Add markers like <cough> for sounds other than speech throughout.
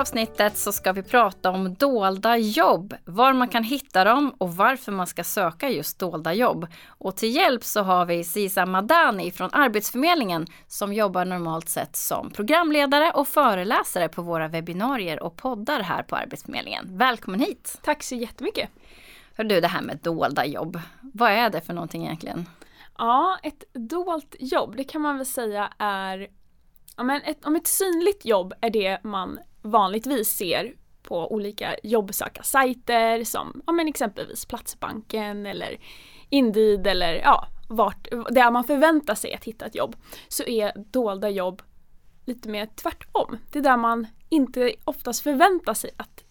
Här avsnittet så ska vi prata om dolda jobb, var man kan hitta dem och varför man ska söka just dolda jobb. Och till hjälp så har vi Sisa Madani från Arbetsförmedlingen som jobbar normalt sett som programledare och föreläsare på våra webbinarier och poddar här på Arbetsförmedlingen. Välkommen hit! Tack så jättemycket! Hör du, det här med dolda jobb, vad är det för någonting egentligen? Ja, ett dolt jobb, det kan man väl säga är Ja, men ett, om ett synligt jobb är det man vanligtvis ser på olika jobbsökarsajter som ja, men exempelvis Platsbanken eller Indeed eller ja, vart, där man förväntar sig att hitta ett jobb så är dolda jobb lite mer tvärtom. Det är där man inte oftast förväntar sig att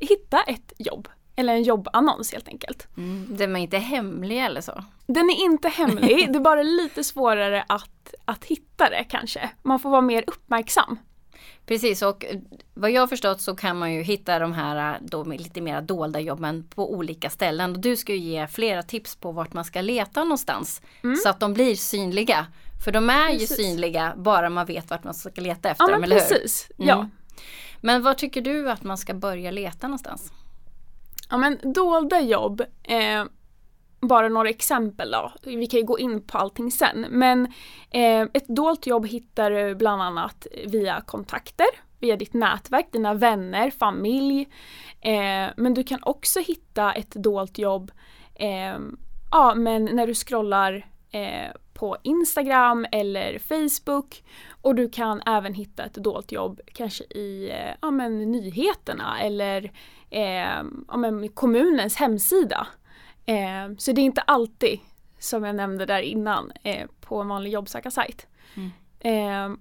hitta ett jobb. Eller en jobbannons helt enkelt. Mm, den är inte hemlig eller så? Den är inte hemlig, <laughs> det är bara lite svårare att, att hitta det kanske. Man får vara mer uppmärksam. Precis och vad jag förstått så kan man ju hitta de här då lite mer dolda jobben på olika ställen. Du ska ju ge flera tips på vart man ska leta någonstans mm. så att de blir synliga. För de är precis. ju synliga bara man vet vart man ska leta efter ja, dem, eller precis. hur? Mm. Ja. Men var tycker du att man ska börja leta någonstans? Ja men dolda jobb, eh, bara några exempel då. Vi kan ju gå in på allting sen. Men eh, ett dolt jobb hittar du bland annat via kontakter, via ditt nätverk, dina vänner, familj. Eh, men du kan också hitta ett dolt jobb eh, ja, men när du scrollar eh, på Instagram eller Facebook och du kan även hitta ett dolt jobb kanske i eh, ja, men, nyheterna eller eh, ja, men, kommunens hemsida. Eh, så det är inte alltid, som jag nämnde där innan, eh, på en vanlig jobbsökarsajt. Mm. Eh,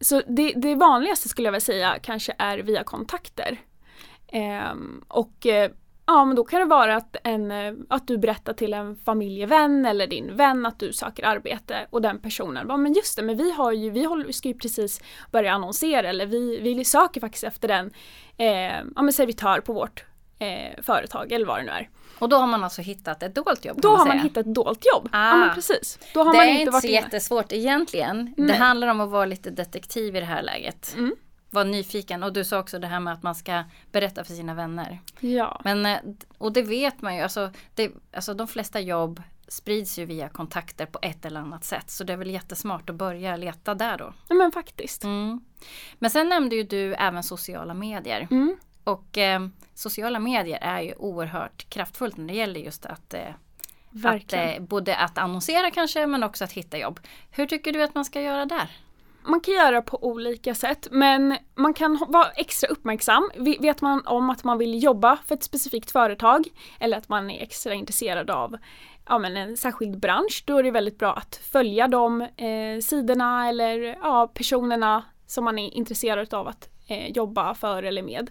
så det, det, vanligaste skulle jag vilja säga kanske är via kontakter. Eh, och eh, ja men då kan det vara att, en, eh, att du berättar till en familjevän eller din vän att du söker arbete och den personen bara men just det men vi har ju, vi, håller, vi ska ju precis börja annonsera eller vi, vi söker faktiskt efter eh, ja, men servitör på vårt företag eller vad det nu är. Och då har man alltså hittat ett dolt jobb? Då har man hittat ett dolt jobb. Ah. Ja men precis. Då har det man är inte så inne. jättesvårt egentligen. Nej. Det handlar om att vara lite detektiv i det här läget. Mm. Var nyfiken och du sa också det här med att man ska berätta för sina vänner. Ja. Men, eh, och det vet man ju, alltså, det, alltså de flesta jobb sprids ju via kontakter på ett eller annat sätt. Så det är väl jättesmart att börja leta där då. Ja men faktiskt. Mm. Men sen nämnde ju du även sociala medier. Mm. Och eh, sociala medier är ju oerhört kraftfullt när det gäller just att, eh, att eh, både att annonsera kanske men också att hitta jobb. Hur tycker du att man ska göra där? Man kan göra på olika sätt men man kan vara extra uppmärksam. Vet man om att man vill jobba för ett specifikt företag eller att man är extra intresserad av ja, men en särskild bransch då är det väldigt bra att följa de eh, sidorna eller ja, personerna som man är intresserad av att eh, jobba för eller med.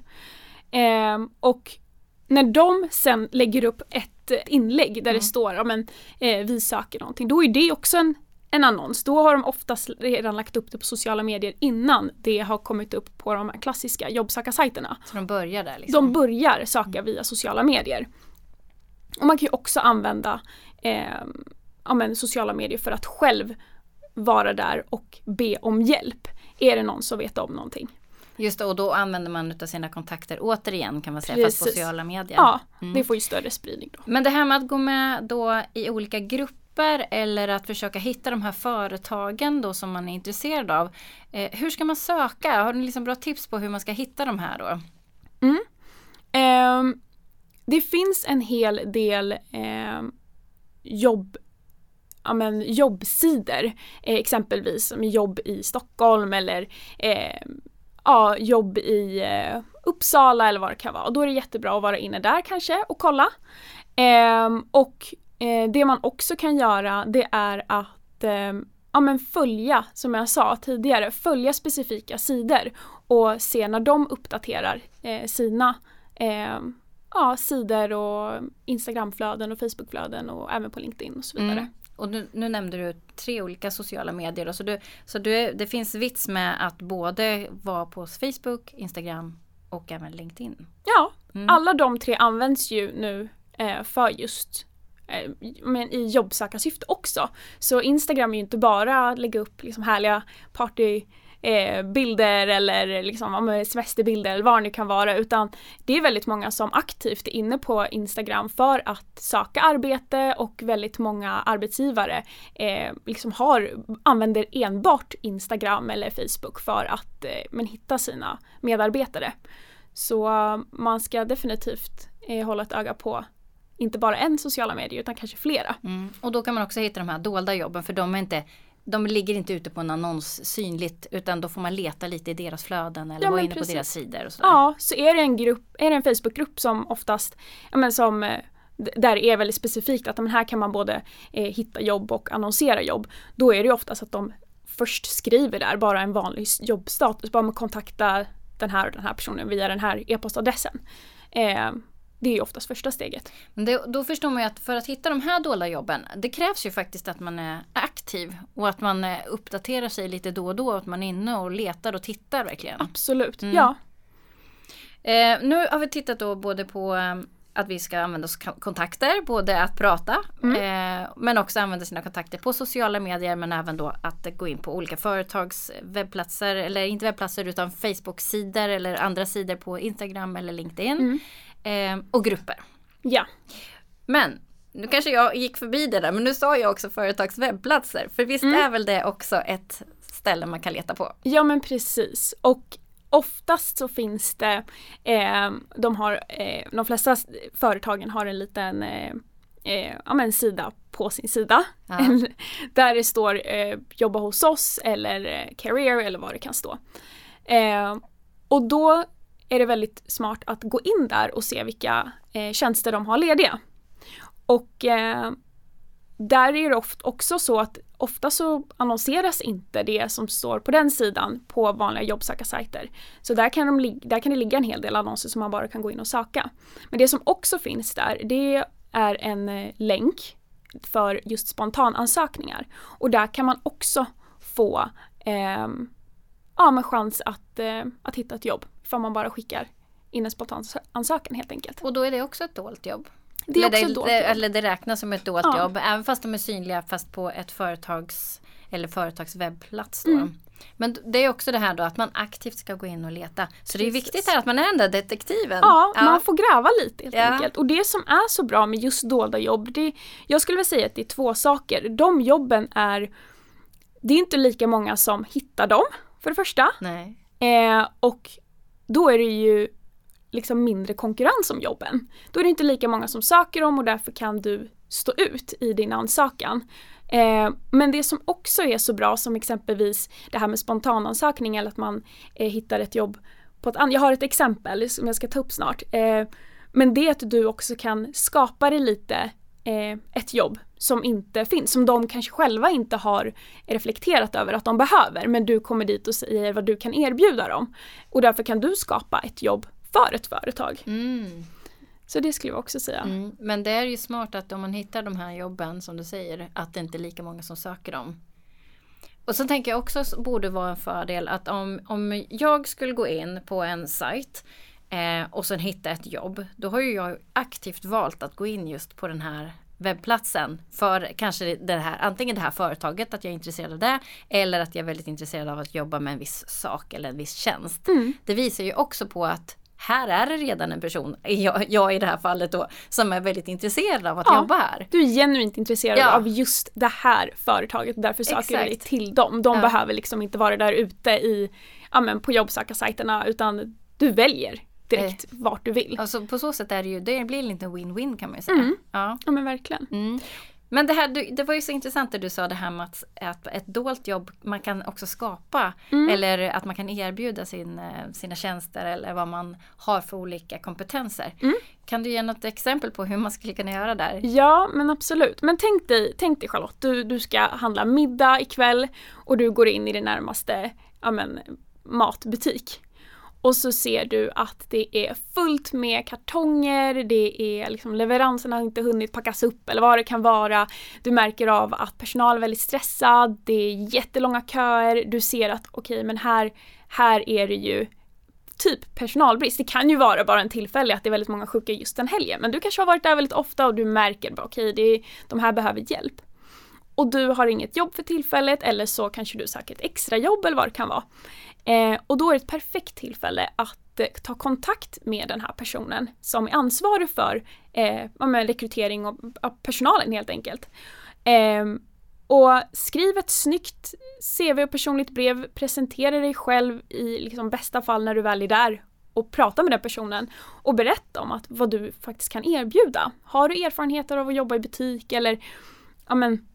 Eh, och när de sen lägger upp ett inlägg där mm. det står ja, men, eh, vi söker någonting, då är det också en, en annons. Då har de oftast redan lagt upp det på sociala medier innan det har kommit upp på de klassiska jobbsökarsajterna. Så de börjar där? Liksom. De börjar söka mm. via sociala medier. Och man kan ju också använda eh, ja, men, sociala medier för att själv vara där och be om hjälp. Är det någon som vet om någonting? Just det, och då använder man utav sina kontakter återigen kan man säga, Precis. fast sociala medier. Ja, mm. det får ju större spridning då. Men det här med att gå med då i olika grupper eller att försöka hitta de här företagen då som man är intresserad av. Eh, hur ska man söka? Har du liksom bra tips på hur man ska hitta de här då? Mm. Eh, det finns en hel del eh, jobb ja, men, jobbsidor. Eh, exempelvis som jobb i Stockholm eller eh, ja, jobb i eh, Uppsala eller vad det kan vara. Och då är det jättebra att vara inne där kanske och kolla. Eh, och eh, det man också kan göra det är att ehm, ja, men följa, som jag sa tidigare, följa specifika sidor och se när de uppdaterar eh, sina ehm, ja, sidor och Instagramflöden och Facebookflöden och även på LinkedIn och så vidare. Mm. Och nu, nu, nämnde du tre olika sociala medier. Då, så du, så du, det finns vits med att både vara på Facebook, Instagram och även LinkedIn? Ja, mm. alla de tre används ju nu eh, för just eh, men i jobbsökarsyfte också. Så Instagram är ju inte bara att lägga upp liksom härliga party eh, bilder eller liksom, semesterbilder eller vad det kan vara utan det är väldigt många som aktivt är inne på Instagram för att söka arbete och väldigt många arbetsgivare eh, liksom har, använder enbart Instagram eller Facebook för att eh, men hitta sina medarbetare. Så man ska definitivt eh, hålla ett öga på inte bara en sociala medier utan kanske flera. Mm. Och då kan man också hitta de här dolda jobben för de är inte de ligger inte ute på en annons synligt utan då får man leta lite i deras flöden eller ja, vara inne precis. på deras sidor. Och sådär. Ja, så är det en grupp, är det en Facebookgrupp som oftast, ja men som eh, där är väldigt specifikt att men här kan man både eh, hitta jobb och annonsera jobb. Då är det oftast att de först skriver där bara en vanlig jobbstatus, bara man kontakta den här och den här personen via den här e-postadressen. Eh, det är oftast första steget. Men det, då förstår man ju att för att hitta de här dolda jobben, det krävs ju faktiskt att man är aktiv och att man eh, uppdaterar sig lite då och då, att man är inne och letar och tittar verkligen. Absolut, mm. ja. Eh, nu har vi tittat då både på eh, att vi ska använda oss kontakter, både att prata mm. eh, men också använda sina kontakter på sociala medier men även då att gå in på olika företags webbplatser eller inte webbplatser utan Facebook-sidor eller andra sidor på Instagram eller LinkedIn. Mm. Eh, och grupper. Ja. Men nu kanske jag gick förbi det där men nu sa jag också företags webbplatser för visst mm. är väl det också ett ställe man kan leta på? Ja men precis och Oftast så finns det, eh, de, har, eh, de flesta företagen har en liten eh, eh ja, men sida på sin sida. <laughs> där det står eh, jobba hos oss eller eh, career eller vad det kan stå. och då är det väldigt smart att gå in där och se vilka eh, tjänster de har lediga. Och eh, där är det ofta också så att ofta så annonseras inte det som står på den sidan på vanliga jobbsökarsajter. Så där kan, de, där kan det ligga en hel del annonser som man bara kan gå in och söka. Men det som också finns där det är en eh, länk för just spontanansökningar. Och där kan man också få eh, ja, chans att, eh, att hitta ett jobb. För man bara skickar in en spontanansökan helt enkelt. Och då är det också ett dolt jobb? Det är också det, dolt det, eller det räknas som ett dolt ja. jobb även fast de är synliga fast på ett företags eller företags webbplats. Då. Mm. Men det är också det här då att man aktivt ska gå in och leta. Så Precis. det är viktigt här att man är den där detektiven. Ja, ja. man får gräva lite helt ja. enkelt. Och det som är så bra med just dolda jobb, det, jag skulle vilja säga att det är två saker. De jobben är, det är inte lika många som hittar dem, för det första. Nej. Eh, och då är det ju liksom mindre konkurrens om jobben. Då är det inte lika många som söker dem och därför kan du stå ut i din ansökan. Eh, men det som också är så bra som exempelvis det här med spontanansökning eller att man eh, hittar ett jobb på ett annat. Jag har ett exempel som jag ska ta upp snart. Eh, men det är att du också kan skapa dig lite eh, ett jobb som inte finns, som de kanske själva inte har reflekterat över att de behöver, men du kommer dit och säger vad du kan erbjuda dem. Och därför kan du skapa ett jobb för ett företag. Mm. Så det skulle jag också säga. Mm. Men det är ju smart att om man hittar de här jobben som du säger att det inte är lika många som söker dem. Och så tänker jag också borde vara en fördel att om, om jag skulle gå in på en sajt eh, och sen hitta ett jobb. Då har ju jag aktivt valt att gå in just på den här webbplatsen för kanske det här, antingen det här företaget, att jag är intresserad av det eller att jag är väldigt intresserad av att jobba med en viss sak eller en viss tjänst. Mm. Det visar ju också på att här är det redan en person, jag, jag, i det här fallet då, som är väldigt intresserad av att ja, jobba här. Du är genuint intresserad ja. av just det här företaget och därför söker Exakt. du dig till dem. De ja. behöver liksom inte vara där ute i, ja, men på jobbsökarsajterna utan du väljer direkt eh. vart du vill. Alltså på så sätt är det ju, det blir lite win-win kan man ju säga. Mm. Ja. ja men verkligen. Mm. Men det, här, det var ju så intressant det du sa det här med att, att ett dolt jobb man kan också skapa mm. eller att man kan erbjuda sin, eh, sina tjänster eller vad man har för olika kompetenser. Mm. Kan du ge något exempel på hur man skulle kunna göra där? Ja men absolut. Men tänk dig, tänk dig Charlotte, du, du ska handla middag ikväll och du går in i det närmaste ja, men, matbutik. Och så ser du att det är fullt med kartonger, det är liksom leveranserna har inte hunnit packas upp eller vad det kan vara. Du märker av att personal är väldigt stressad, det är jättelånga köer, du ser att okej okay, men här, här är det ju typ personalbrist. Det kan ju vara bara en tillfällig, att det är väldigt många sjuka just den helgen men du kanske har varit där väldigt ofta och du märker bara okej okay, de här behöver hjälp. och du har inget jobb för tillfället eller så kanske du söker ett extrajobb eller vad det kan vara. Eh, och då är det ett perfekt tillfälle att eh, ta kontakt med den här personen som är ansvarig för eh, rekrytering av personalen helt enkelt. Eh, och skriv ett snyggt CV och personligt brev, presentera dig själv i liksom bästa fall när du väl är där och prata med den personen och berätta om att vad du faktiskt kan erbjuda. Har du erfarenheter av att jobba i butik eller ja men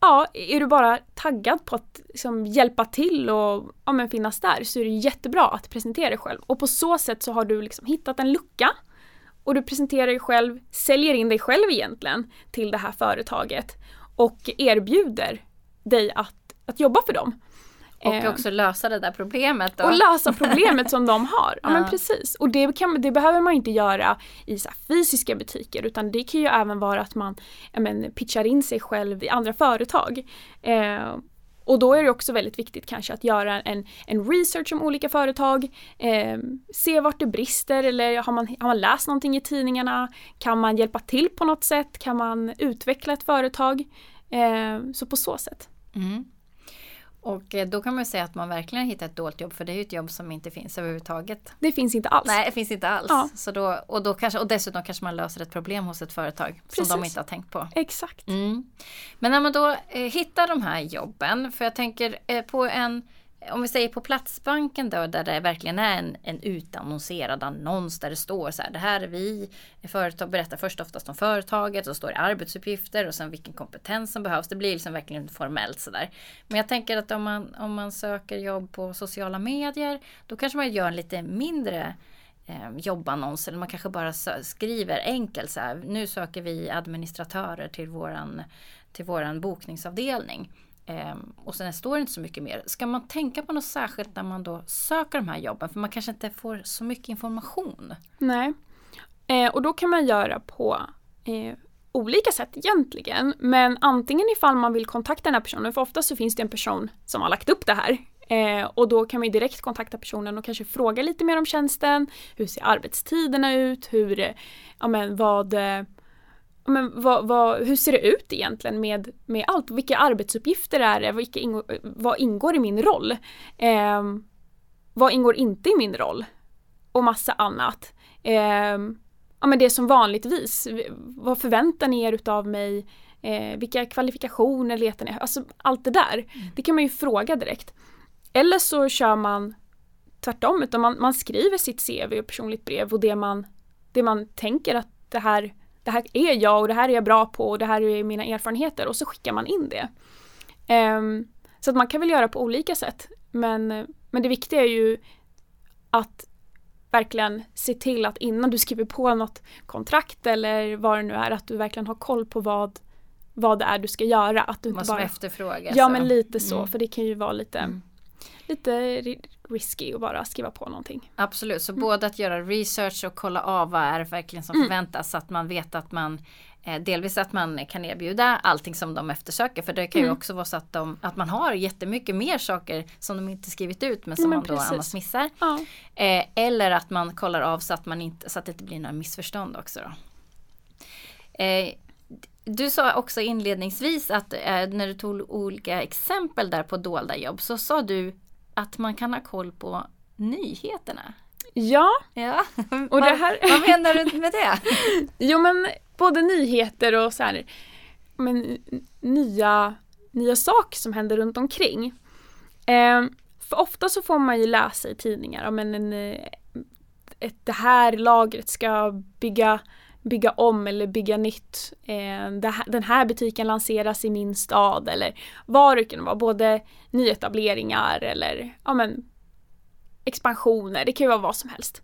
ja, är du bara taggad på att liksom, hjälpa till och ja, men finnas där så är det jättebra att presentera dig själv. Och på så sätt så har du liksom hittat en lucka och du presenterar dig själv, säljer in dig själv egentligen till det här företaget och erbjuder dig att, att jobba för dem. Och eh, också lösa det där problemet. Då. Och lösa problemet som de har. Ja, <laughs> ja. men precis. Och det, kan, det behöver man inte göra i så fysiska butiker utan det kan ju även vara att man men, pitchar in sig själv i andra företag. Eh, och då är det också väldigt viktigt kanske att göra en, en research om olika företag, eh, se vart det brister eller har man, har man läst någonting i tidningarna? Kan man hjälpa till på något sätt? Kan man utveckla ett företag? Eh, så på så sätt. Mm. Och eh, då kan man säga att man verkligen har hittat ett dolt jobb för det är ju ett jobb som inte finns överhuvudtaget. Det finns inte alls. Nej, det finns inte alls. Ja. Så då, och, då kanske, och dessutom kanske man löser ett problem hos ett företag Precis. som de inte har tänkt på. Exakt. Mm. Men när man då eh, hittar de här jobben, för jag tänker eh, på en om vi säger på Platsbanken då, där det verkligen är en, en utannonserad annons där det står så här, det här är vi, företag berättar först oftast om företaget, och står det arbetsuppgifter och sen vilken kompetens som behövs. Det blir liksom verkligen formellt sådär. Men jag tänker att om man, om man söker jobb på sociala medier, då kanske man gör en lite mindre eh, jobbannons eller man kanske bara skriver enkelt så här, nu söker vi administratörer till våran, till våran bokningsavdelning. Um, och sen står det inte så mycket mer. Ska man tänka på något särskilt när man då söker de här jobben? För man kanske inte får så mycket information. Nej. Eh, och då kan man göra på eh, olika sätt egentligen. Men antingen ifall man vill kontakta den här personen, för ofta så finns det en person som har lagt upp det här. Eh, och då kan man direkt kontakta personen och kanske fråga lite mer om tjänsten. Hur ser arbetstiderna ut? Hur, ja men vad eh, men vad, vad, hur ser det ut egentligen med, med allt? Vilka arbetsuppgifter är det? Vilka ingår, vad ingår i min roll? Eh, vad ingår inte i min roll? Och massa annat. Eh, ja, men det som vanligtvis, vad förväntar ni er utav mig? Eh, vilka kvalifikationer letar ni? Alltså allt det där. Mm. Det kan man ju fråga direkt. Eller så kör man tvärtom, utan man, man skriver sitt CV och personligt brev och det man, det man tänker att det här det här är jag och det här är jag bra på och det här är mina erfarenheter och så skickar man in det. Um, så att man kan väl göra på olika sätt men, men det viktiga är ju att verkligen se till att innan du skriver på något kontrakt eller vad det nu är att du verkligen har koll på vad, vad det är du ska göra. Att du inte vad som bara... efterfrågas. Ja men lite så mm. för det kan ju vara lite mm lite risky att bara skriva på någonting. Absolut, så mm. både att göra research och kolla av vad är det verkligen som mm. förväntas så att man vet att man eh, Delvis att man kan erbjuda allting som de eftersöker för det kan ju mm. också vara så att, de, att man har jättemycket mer saker som de inte skrivit ut men som men man då annars missar. Ja. Eh, eller att man kollar av så att, man inte, så att det inte blir några missförstånd också. Då. Eh, du sa också inledningsvis att eh, när du tog olika exempel där på dolda jobb så sa du att man kan ha koll på nyheterna. Ja. ja. Och det här... vad menar du med det? <laughs> jo men både nyheter och så här, men, nya, nya saker som händer runt omkring. Eh, för ofta så får man ju läsa i tidningar om en, en, ett, det här lagret ska bygga bygga om eller bygga nytt. Eh, den här butiken lanseras i min stad eller vad det kan vara, både nyetableringar eller ja, men, expansioner, det kan ju vara vad som helst.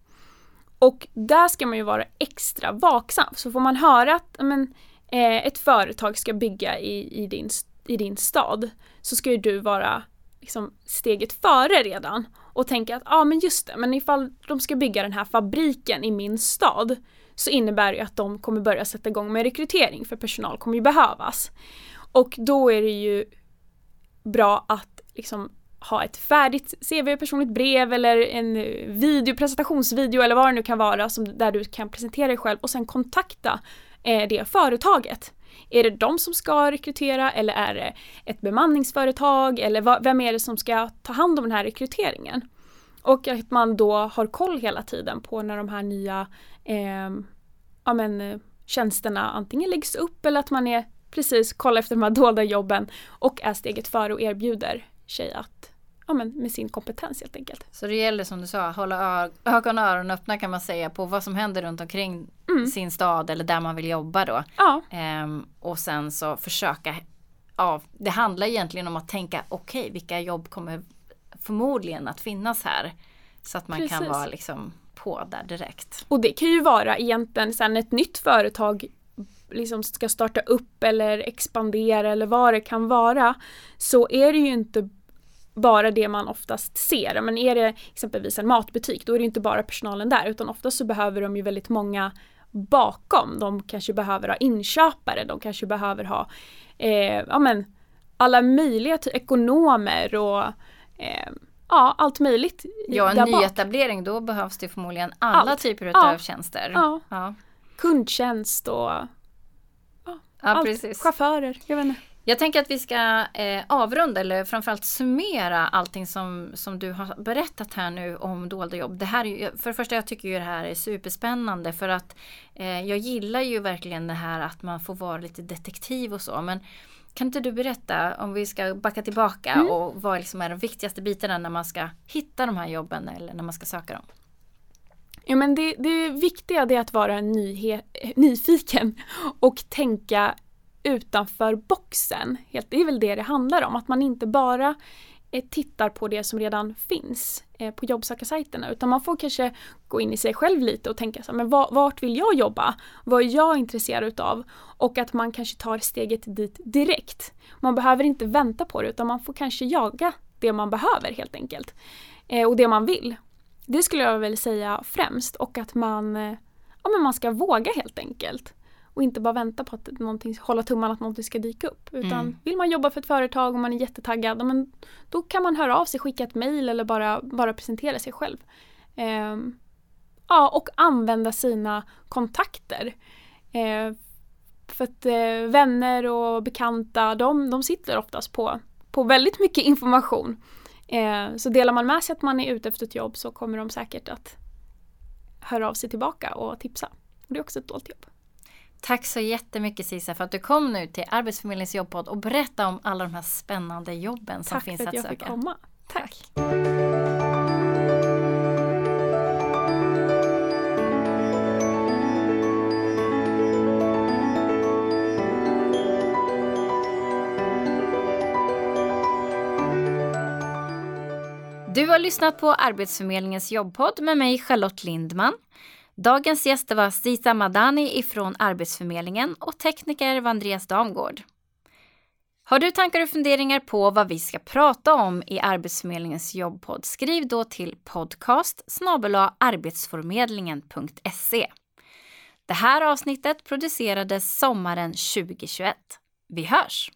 Och där ska man ju vara extra vaksam. Så får man höra att men, eh, ett företag ska bygga i, i, din, i din stad så ska ju du vara liksom, steget före redan och tänka att ja ah, men just det, men ifall de ska bygga den här fabriken i min stad så innebär det att de kommer börja sätta igång med rekrytering för personal kommer ju behövas. Och då är det ju bra att liksom ha ett färdigt CV, personligt brev eller en video, presentationsvideo eller vad det nu kan vara som, där du kan presentera dig själv och sen kontakta eh, det företaget. Är det de som ska rekrytera eller är det ett bemanningsföretag eller vad, vem är det som ska ta hand om den här rekryteringen? Och att man då har koll hela tiden på när de här nya eh, ja, men, tjänsterna antingen läggs upp eller att man är precis kolla efter de här dolda jobben och är steget före och erbjuder sig att ja, men med sin kompetens helt enkelt. Så det gäller som du sa, hålla ögon och öron öppna kan man säga på vad som händer runt omkring mm. sin stad eller där man vill jobba då. Ja. Ehm, och sen så försöka, ja, det handlar egentligen om att tänka okej, okay, vilka jobb kommer förmodligen att finnas här. Så att man Precis. kan vara liksom på där direkt. Och det kan ju vara egentligen sen ett nytt företag liksom ska starta upp eller expandera eller vad det kan vara så är det ju inte bara det man oftast ser. Men är det exempelvis en matbutik då är det inte bara personalen där utan oftast så behöver de ju väldigt många bakom. De kanske behöver ha inköpare, de kanske behöver ha eh, ja, men, alla möjliga ekonomer och eh, ja, allt möjligt. Ja, en nyetablering då behövs det förmodligen alla allt. typer av ja. tjänster. Ja. ja. Kundtjänst och ja, allt. Precis. chaufförer. Jag vet inte. Jag tänker att vi ska eh, avrunda eller framförallt summera allting som, som du har berättat här nu om dolda jobb. Det här är, för det första jag tycker ju det här är superspännande för att eh, jag gillar ju verkligen det här att man får vara lite detektiv och så. Men kan inte du berätta om vi ska backa tillbaka mm. och vad liksom är de viktigaste bitarna när man ska hitta de här jobben eller när man ska söka dem? Ja men det, det viktiga är att vara nyhe, nyfiken och tänka utanför boxen. Det är väl det det handlar om, att man inte bara Eh, tittar på det som redan finns eh, på jobbsökarsajterna utan man får kanske gå in i sig själv lite och tänka så här, men vart vill jag jobba? Vad är jag intresserad utav? Och att man kanske tar steget dit direkt. Man behöver inte vänta på det utan man får kanske jaga det man behöver helt enkelt. Eh, och det man vill. Det skulle jag väl säga främst och att man, ja, men man ska våga helt enkelt. Och inte bara vänta på att någonting, hålla tummarna att någonting ska dyka upp. Utan mm. vill man jobba för ett företag och man är jättetaggad, men då kan man höra av sig, skicka ett mail eller bara, bara presentera sig själv. Um, ja, och använda sina kontakter. Uh, för att uh, vänner och bekanta, de, de sitter oftast på, på väldigt mycket information. Uh, så delar man med sig att man är ute efter ett jobb så kommer de säkert att höra av sig tillbaka och tipsa. Och det är också ett dolt jobb. Tack så jättemycket Sisa för att du kom nu till Arbetsförmedlingens jobbpodd och berätta om alla de här spännande jobben som Tack finns att söka. Tack för att jag fick komma. Tack. Du har lyssnat på Arbetsförmedlingens jobbpodd med mig Charlotte Lindman. Dagens gäster var Sisa Madani ifrån Arbetsförmedlingen och tekniker var Andreas Damgård. Har du tankar och funderingar på vad vi ska prata om i Arbetsförmedlingens jobbpodd? Skriv då till podcast arbetsförmedlingen.se. Det här avsnittet producerades sommaren 2021. Vi hörs!